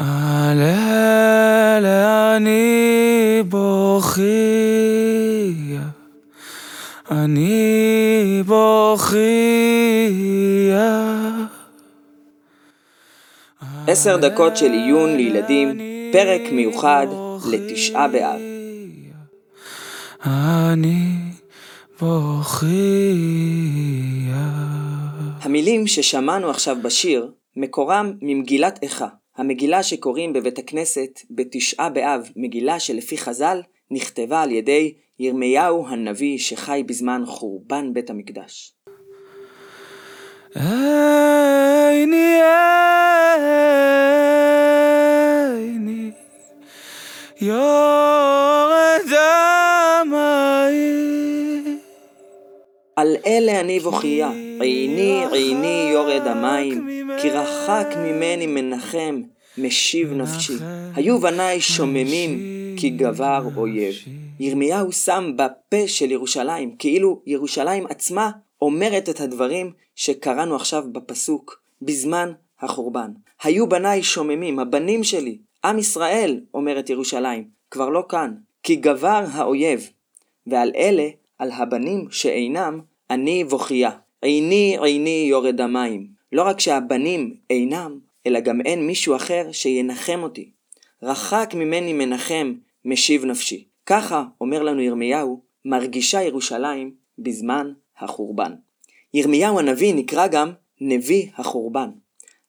על אלה אני בוכייה, אני בוכייה. עשר דקות של עיון לילדים, פרק מיוחד לתשעה באב. אני בוכייה. המילים ששמענו עכשיו בשיר, מקורם ממגילת איכה. המגילה שקוראים בבית הכנסת בתשעה באב, מגילה שלפי חז"ל, נכתבה על ידי ירמיהו הנביא שחי בזמן חורבן בית המקדש. עיני עיני יורד המים על אלה אני בוכייה, עיני עיני יורד המים, כי רחק ממני מנחם, משיב נפשי. היו בניי שוממים, כי גבר אויב. ירמיהו שם בפה של ירושלים, כאילו ירושלים עצמה אומרת את הדברים שקראנו עכשיו בפסוק, בזמן החורבן. היו בניי שוממים, הבנים שלי, עם ישראל, אומרת ירושלים, כבר לא כאן, כי גבר האויב. ועל אלה, על הבנים שאינם, אני בוכייה. עיני עיני יורד המים. לא רק שהבנים אינם, אלא גם אין מישהו אחר שינחם אותי. רחק ממני מנחם, משיב נפשי. ככה, אומר לנו ירמיהו, מרגישה ירושלים בזמן החורבן. ירמיהו הנביא נקרא גם נביא החורבן.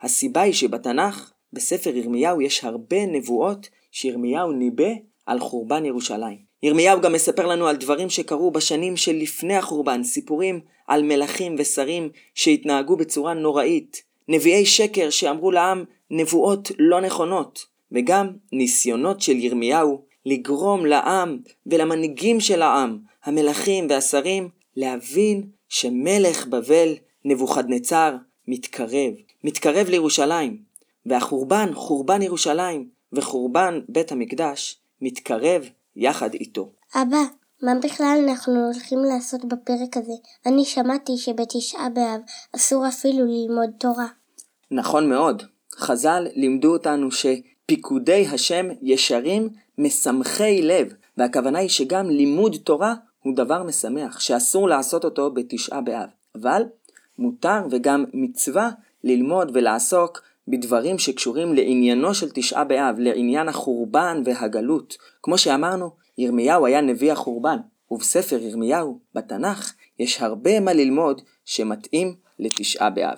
הסיבה היא שבתנ"ך, בספר ירמיהו, יש הרבה נבואות שירמיהו ניבא על חורבן ירושלים. ירמיהו גם מספר לנו על דברים שקרו בשנים שלפני החורבן, סיפורים על מלכים ושרים שהתנהגו בצורה נוראית, נביאי שקר שאמרו לעם נבואות לא נכונות, וגם ניסיונות של ירמיהו לגרום לעם ולמנהיגים של העם, המלכים והשרים, להבין שמלך בבל, נבוכדנצר, מתקרב, מתקרב לירושלים, והחורבן, חורבן ירושלים, וחורבן בית המקדש, מתקרב יחד איתו. אבא, מה בכלל אנחנו הולכים לעשות בפרק הזה? אני שמעתי שבתשעה באב אסור אפילו ללמוד תורה. נכון מאוד. חז"ל לימדו אותנו שפיקודי השם ישרים משמחי לב, והכוונה היא שגם לימוד תורה הוא דבר משמח, שאסור לעשות אותו בתשעה באב. אבל מותר וגם מצווה ללמוד ולעסוק בדברים שקשורים לעניינו של תשעה באב, לעניין החורבן והגלות. כמו שאמרנו, ירמיהו היה נביא החורבן, ובספר ירמיהו, בתנ"ך, יש הרבה מה ללמוד שמתאים לתשעה באב.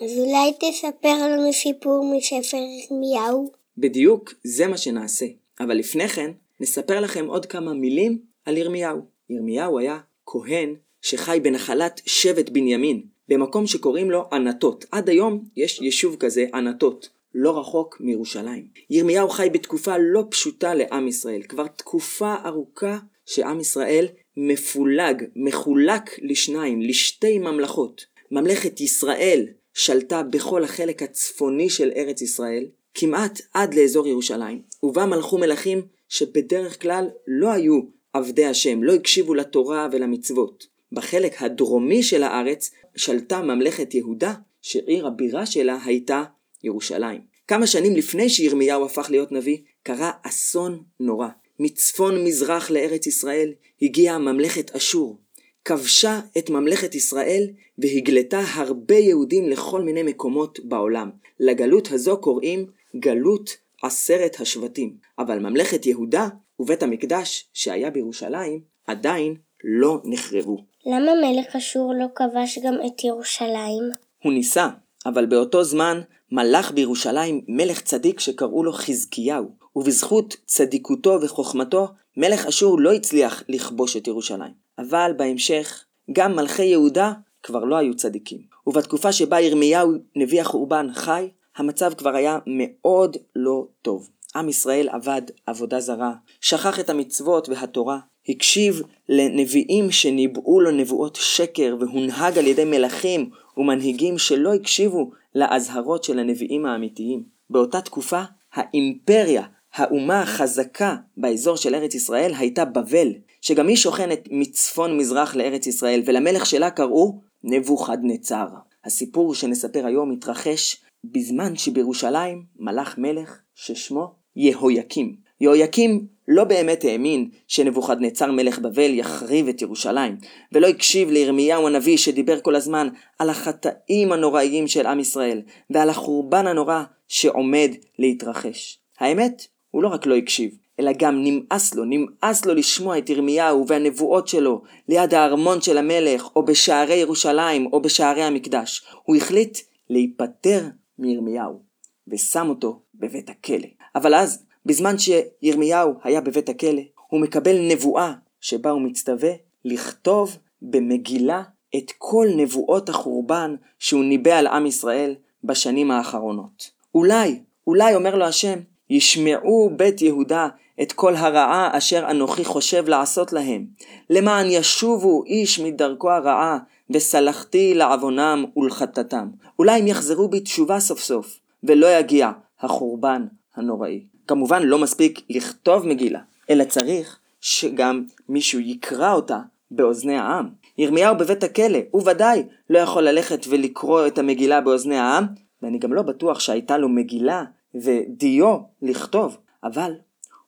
אז אולי תספר לנו סיפור מספר ירמיהו? בדיוק זה מה שנעשה. אבל לפני כן, נספר לכם עוד כמה מילים על ירמיהו. ירמיהו היה כהן שחי בנחלת שבט בנימין, במקום שקוראים לו ענתות. עד היום יש יישוב כזה, ענתות, לא רחוק מירושלים. ירמיהו חי בתקופה לא פשוטה לעם ישראל. כבר תקופה ארוכה שעם ישראל מפולג, מחולק לשניים, לשתי ממלכות. ממלכת ישראל שלטה בכל החלק הצפוני של ארץ ישראל, כמעט עד לאזור ירושלים, ובה מלכו מלכים שבדרך כלל לא היו עבדי השם, לא הקשיבו לתורה ולמצוות. בחלק הדרומי של הארץ שלטה ממלכת יהודה, שעיר הבירה שלה הייתה ירושלים. כמה שנים לפני שירמיהו הפך להיות נביא, קרה אסון נורא. מצפון מזרח לארץ ישראל הגיעה ממלכת אשור, כבשה את ממלכת ישראל והגלתה הרבה יהודים לכל מיני מקומות בעולם. לגלות הזו קוראים גלות עשרת השבטים. אבל ממלכת יהודה ובית המקדש שהיה בירושלים עדיין לא נחרבו. למה מלך אשור לא כבש גם את ירושלים? הוא ניסה, אבל באותו זמן מלך בירושלים מלך צדיק שקראו לו חזקיהו, ובזכות צדיקותו וחוכמתו, מלך אשור לא הצליח לכבוש את ירושלים. אבל בהמשך, גם מלכי יהודה כבר לא היו צדיקים. ובתקופה שבה ירמיהו נביא החורבן חי, המצב כבר היה מאוד לא טוב. עם ישראל עבד עבודה זרה, שכח את המצוות והתורה, הקשיב לנביאים שניבאו לו נבואות שקר והונהג על ידי מלכים ומנהיגים שלא הקשיבו לאזהרות של הנביאים האמיתיים. באותה תקופה, האימפריה, האומה החזקה באזור של ארץ ישראל הייתה בבל, שגם היא שוכנת מצפון מזרח לארץ ישראל, ולמלך שלה קראו נבוכדנצר. הסיפור שנספר היום התרחש בזמן שבירושלים מלך מלך ששמו יהויקים. יהויקים לא באמת האמין שנבוכדנצר מלך בבל יחריב את ירושלים, ולא הקשיב לירמיהו הנביא שדיבר כל הזמן על החטאים הנוראיים של עם ישראל, ועל החורבן הנורא שעומד להתרחש. האמת, הוא לא רק לא הקשיב, אלא גם נמאס לו, נמאס לו לשמוע את ירמיהו והנבואות שלו ליד הארמון של המלך, או בשערי ירושלים, או בשערי המקדש. הוא החליט להיפטר מירמיהו, ושם אותו בבית הכלא. אבל אז, בזמן שירמיהו היה בבית הכלא, הוא מקבל נבואה שבה הוא מצטווה לכתוב במגילה את כל נבואות החורבן שהוא ניבא על עם ישראל בשנים האחרונות. אולי, אולי אומר לו השם, ישמעו בית יהודה את כל הרעה אשר אנוכי חושב לעשות להם, למען ישובו איש מדרכו הרעה, וסלחתי לעוונם ולחטאתם. אולי הם יחזרו בתשובה סוף סוף, ולא יגיע החורבן הנוראי. כמובן לא מספיק לכתוב מגילה, אלא צריך שגם מישהו יקרא אותה באוזני העם. ירמיהו בבית הכלא, הוא ודאי לא יכול ללכת ולקרוא את המגילה באוזני העם, ואני גם לא בטוח שהייתה לו מגילה ודיו לכתוב, אבל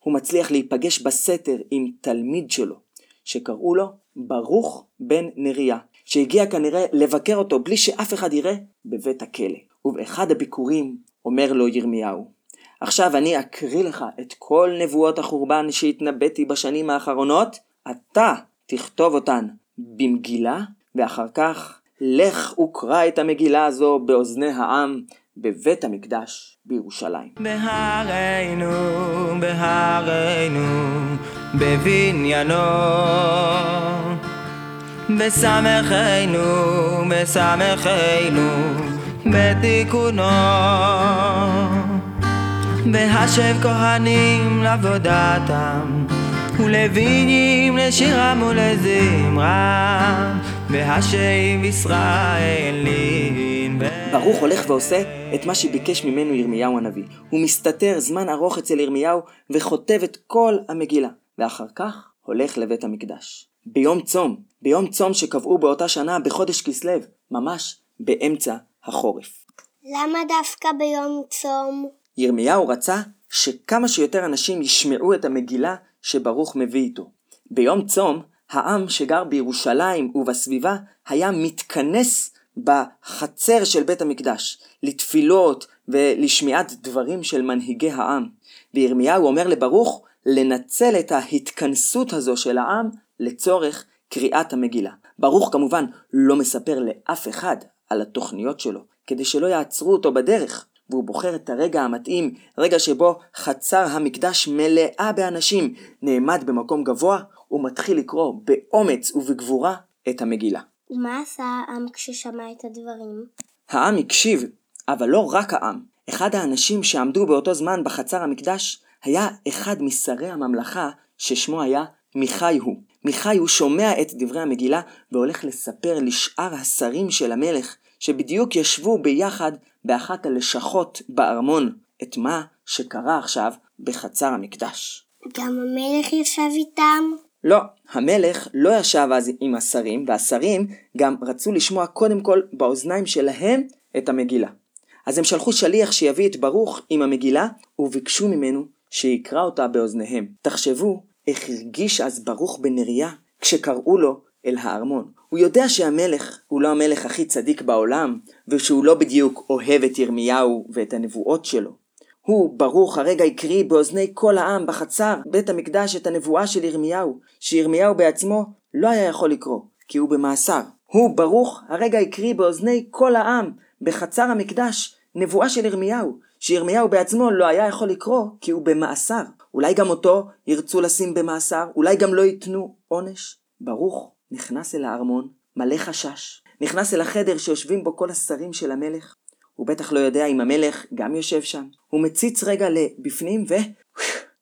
הוא מצליח להיפגש בסתר עם תלמיד שלו, שקראו לו ברוך בן נריה, שהגיע כנראה לבקר אותו בלי שאף אחד יראה בבית הכלא. ובאחד הביקורים אומר לו ירמיהו, עכשיו אני אקריא לך את כל נבואות החורבן שהתנבאתי בשנים האחרונות, אתה תכתוב אותן במגילה, ואחר כך לך וקרא את המגילה הזו באוזני העם בבית המקדש בירושלים. בהרינו, בהרינו, בבניינו. בסמכנו, בסמכנו, בתיקונו. בהשב כהנים לעבודתם, ולוויים לשירם ולזמרם, בהשב ישראלים. ברוך הולך ועושה את מה שביקש ממנו ירמיהו הנביא. הוא מסתתר זמן ארוך אצל ירמיהו וכותב את כל המגילה, ואחר כך הולך לבית המקדש. ביום צום, ביום צום שקבעו באותה שנה בחודש כסלו, ממש באמצע החורף. למה דווקא ביום צום? ירמיהו רצה שכמה שיותר אנשים ישמעו את המגילה שברוך מביא איתו. ביום צום, העם שגר בירושלים ובסביבה היה מתכנס בחצר של בית המקדש, לתפילות ולשמיעת דברים של מנהיגי העם. וירמיהו אומר לברוך לנצל את ההתכנסות הזו של העם לצורך קריאת המגילה. ברוך כמובן לא מספר לאף אחד על התוכניות שלו, כדי שלא יעצרו אותו בדרך, והוא בוחר את הרגע המתאים, רגע שבו חצר המקדש מלאה באנשים, נעמד במקום גבוה, ומתחיל לקרוא באומץ ובגבורה את המגילה. ומה עשה העם כששמע את הדברים? העם הקשיב, אבל לא רק העם. אחד האנשים שעמדו באותו זמן בחצר המקדש היה אחד משרי הממלכה ששמו היה מיכאיהו. מיכאיהו שומע את דברי המגילה והולך לספר לשאר השרים של המלך שבדיוק ישבו ביחד באחת הלשכות בארמון את מה שקרה עכשיו בחצר המקדש. גם המלך ישב איתם? לא, המלך לא ישב אז עם השרים, והשרים גם רצו לשמוע קודם כל באוזניים שלהם את המגילה. אז הם שלחו שליח שיביא את ברוך עם המגילה, וביקשו ממנו שיקרא אותה באוזניהם. תחשבו איך הרגיש אז ברוך בן נריה כשקראו לו אל הארמון. הוא יודע שהמלך הוא לא המלך הכי צדיק בעולם, ושהוא לא בדיוק אוהב את ירמיהו ואת הנבואות שלו. הוא, ברוך, הרגע הקריא באוזני כל העם בחצר בית המקדש את הנבואה של ירמיהו, שירמיהו בעצמו לא היה יכול לקרוא, כי הוא במאסר. הוא, ברוך, הרגע הקריא באוזני כל העם בחצר המקדש נבואה של ירמיהו, שירמיהו בעצמו לא היה יכול לקרוא כי הוא במאסר. אולי גם אותו ירצו לשים במאסר, אולי גם לא ייתנו עונש. ברוך נכנס אל הארמון, מלא חשש, נכנס אל החדר שיושבים בו כל השרים של המלך. הוא בטח לא יודע אם המלך גם יושב שם. הוא מציץ רגע לבפנים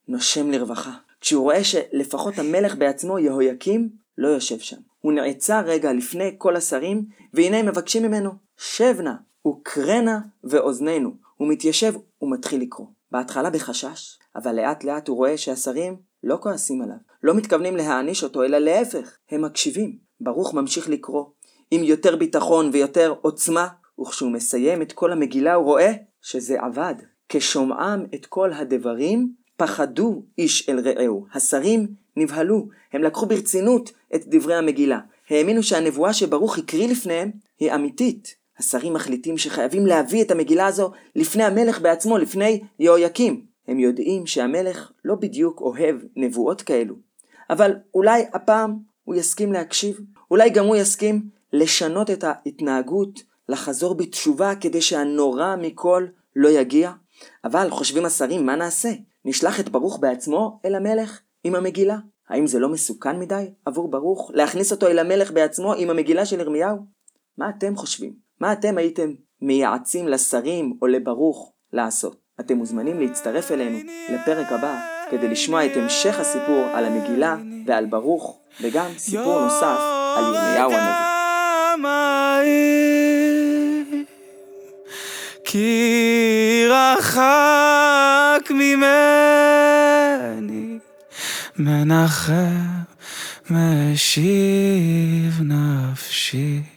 ונושם לרווחה. כשהוא רואה שלפחות המלך בעצמו, יהויקים, לא יושב שם. הוא נעצר רגע לפני כל השרים, והנה הם מבקשים ממנו, שב נא, וקרנה ואוזנינו. הוא מתיישב ומתחיל לקרוא. בהתחלה בחשש, אבל לאט לאט הוא רואה שהשרים לא כועסים עליו, לא מתכוונים להעניש אותו, אלא להפך, הם מקשיבים. ברוך ממשיך לקרוא, עם יותר ביטחון ויותר עוצמה, וכשהוא מסיים את כל המגילה הוא רואה שזה עבד. כשומעם את כל הדברים, פחדו איש אל רעהו. השרים נבהלו, הם לקחו ברצינות את דברי המגילה. האמינו שהנבואה שברוך הקריא לפניהם היא אמיתית. השרים מחליטים שחייבים להביא את המגילה הזו לפני המלך בעצמו, לפני יהויקים. הם יודעים שהמלך לא בדיוק אוהב נבואות כאלו. אבל אולי הפעם הוא יסכים להקשיב, אולי גם הוא יסכים לשנות את ההתנהגות, לחזור בתשובה כדי שהנורא מכל לא יגיע. אבל חושבים השרים, מה נעשה? נשלח את ברוך בעצמו אל המלך עם המגילה? האם זה לא מסוכן מדי עבור ברוך להכניס אותו אל המלך בעצמו עם המגילה של ירמיהו? מה אתם חושבים? מה אתם הייתם מייעצים לשרים או לברוך לעשות? אתם מוזמנים להצטרף אלינו לפרק הבא כדי לשמוע את המשך הסיפור על המגילה ועל ברוך וגם סיפור נוסף על ירמיהו הנביא. מנחם משיב נפשי